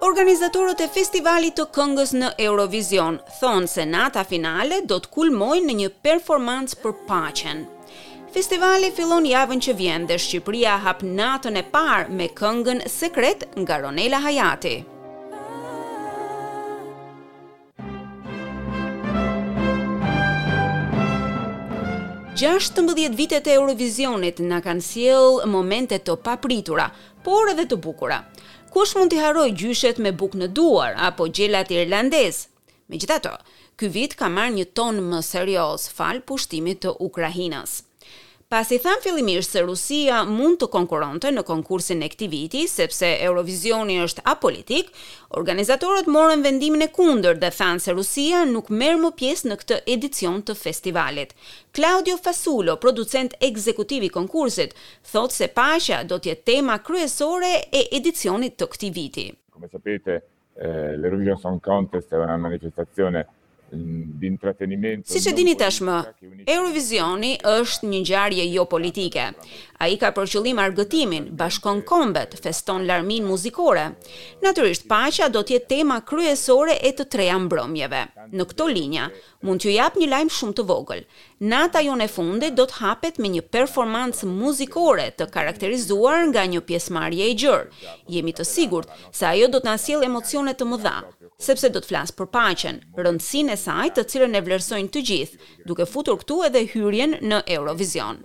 Organizatorët e Festivalit të Këngës në Eurovision thonë se nata finale do të kulmojë në një performancë për paqen. Festivali fillon javën që vjen dhe Shqipëria hap natën e parë me këngën Sekret nga Ronela Hajati. Gjashtëdhjetë vitet e Eurovisionit na kanë sjellë momente të papritura, por edhe të bukura. Kush mund t'i harrojë gjyshet me bukë në duar apo gjelat irlandezë? Megjithatë, ky vit ka marrë një ton më serioz falë pushtimit të Ukrainës. Pasi thanë fillimisht se Rusia mund të konkuronte në konkursin e këtij viti, sepse Eurovizioni është apolitik, organizatorët morën vendimin e kundërt dhe thanë se Rusia nuk merr më pjesë në këtë edicion të festivalit. Claudio Fasulo, producent ekzekutiv i konkursit, thotë se paqja do të jetë tema kryesore e edicionit të këtij viti. Come sapete, Eh, l'Eurovision Song Contest è una manifestazione di intrattenimento. Siç e dini tashmë, Eurovisioni është një ngjarje jopolitike. Ai ka për qëllim argëtimin, bashkon kombet, feston larminë muzikore. Natyrisht, paqja do të jetë tema kryesore e të treja mbrëmjeve. Në këto linja, Mund t'ju jap një lajm shumë të vogël. Nata jonë e fundit do të hapet me një performancë muzikore të karakterizuar nga një pjesëmarrje e gjerë. Jemi të sigurt se ajo do të na sjellë emocione të mëdha, sepse do të flasë për paqen, rëndësinë e saj të cilën e vlerësojnë të gjithë, duke futur këtu edhe hyrjen në Eurovision.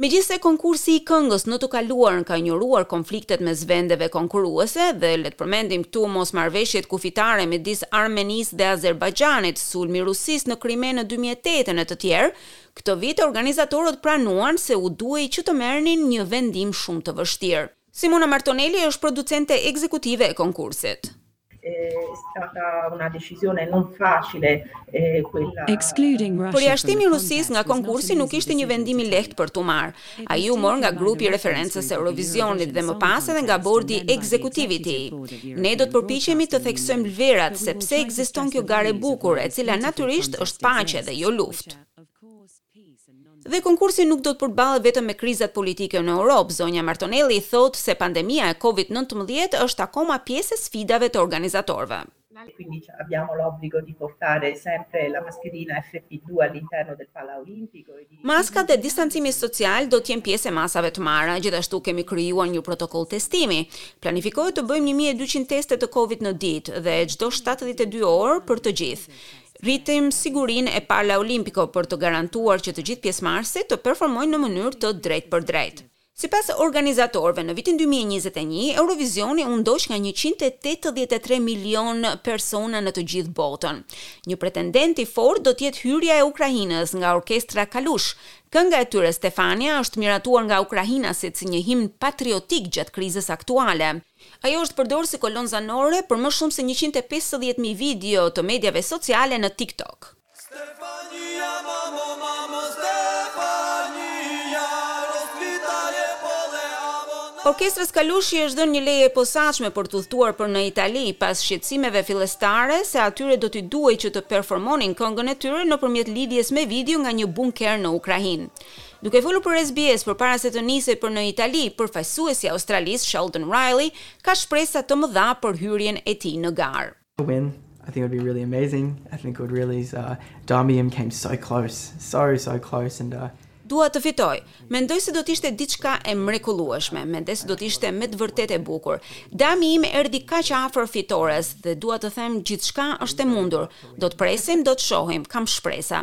Megjithëse konkursi i këngës në të kaluarën ka injoruar konfliktet mes vendeve konkurruese dhe le të përmendim këtu mosmarrëveshjet kufitare midis Armenisë dhe Azerbajxhanit, sulmi i Rusisë në Krime në dy mijë e tetë e të tjerë, këtë vit organizatorët pranuan se u duhej që të merrnin një vendim shumë të vështirë. Simona Martorelli është producente ekzekutive e konkursit. Përjashtimi i Rusisë nga konkursi nuk ishte një vendim i lehtë për t'u marrë. Ai u mor nga grupi i referencës së Eurovisionit dhe më pas edhe nga bordi ekzekutiv i tij. Ne do të përpiqemi të theksojmë vlerat se pse ekziston kjo garë e bukur, e cila natyrisht është paqe dhe jo luftë. Dhe konkursi nuk do të përballet vetëm me krizat politike në Europë. Zonja Martorelli thotë se pandemia e Covid nëntëmbëdhjetë është akoma pjesë e sfidave të organizatorëve. Maskat dhe distancimi social do të jenë pjesë e masave të marra. Gjithashtu kemi krijuar një protokoll testimi. Planifikohet të bëjmë një mijë e dyqind teste të Covid në ditë dhe çdo shtatëdhjetë e dy orë për të gjithë. Rritim sigurinë e Pala Olimpico për të garantuar që të gjithë pjesëmarrësit të performojnë në mënyrë të drejtpërdrejtë. Sipas organizatorëve, në vitin dy mijë e njëzet e një, Eurovizioni u ndoq nga njëqind e tetëdhjetë e tre milionë persona në të gjithë botën. Një pretendent i fortë do të jetë hyrja e Ukrainës nga orkestra Kalush. Kënga e tyre Stefania është miratuar nga Ukraina si një himn patriotik gjatë krizës aktuale. Ajo është përdorë si kolonë zanore për më shumë se njëqind e pesëdhjetë mijë video të mediave sociale në TikTok. Orkestrës Kalush i është dhënë një leje e posaçme për të udhëtuar për në Itali, pas shqetësimeve fillestare se atyre do t'i duhej që të performonin këngën e tyre nëpërmjet lidhjes me video nga një bunker në Ukrainë. Duke folur për SBS përpara se të nisej për në Itali, përfaqësuesi i Australisë, Sheldon Riley, ka shpresa të mëdha për hyrjen e tij në garë. Dua të fitoj. Mendoj se do të ishte diçka e mrekullueshme. Mendoj se do të ishte me të vërtetë e bukur. Dami Im erdhi kaq afër fitores dhe dua të them gjithçka është e mundur. Do të presim, do të shohim, kam shpresa.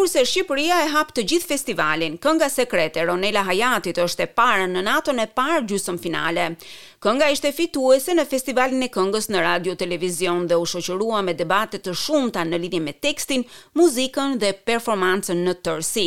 Kurse Shqipëria e hap të gjithë festivalin, kënga Sekret e Ronela Hajatit është e para në natën e parë gjysëmfinale. Kënga ishte fituese në Festivalin e Këngës në Radio Televizion dhe u shoqërua me debate të shumta në lidhje me tekstin, muzikën dhe performancën në tërësi.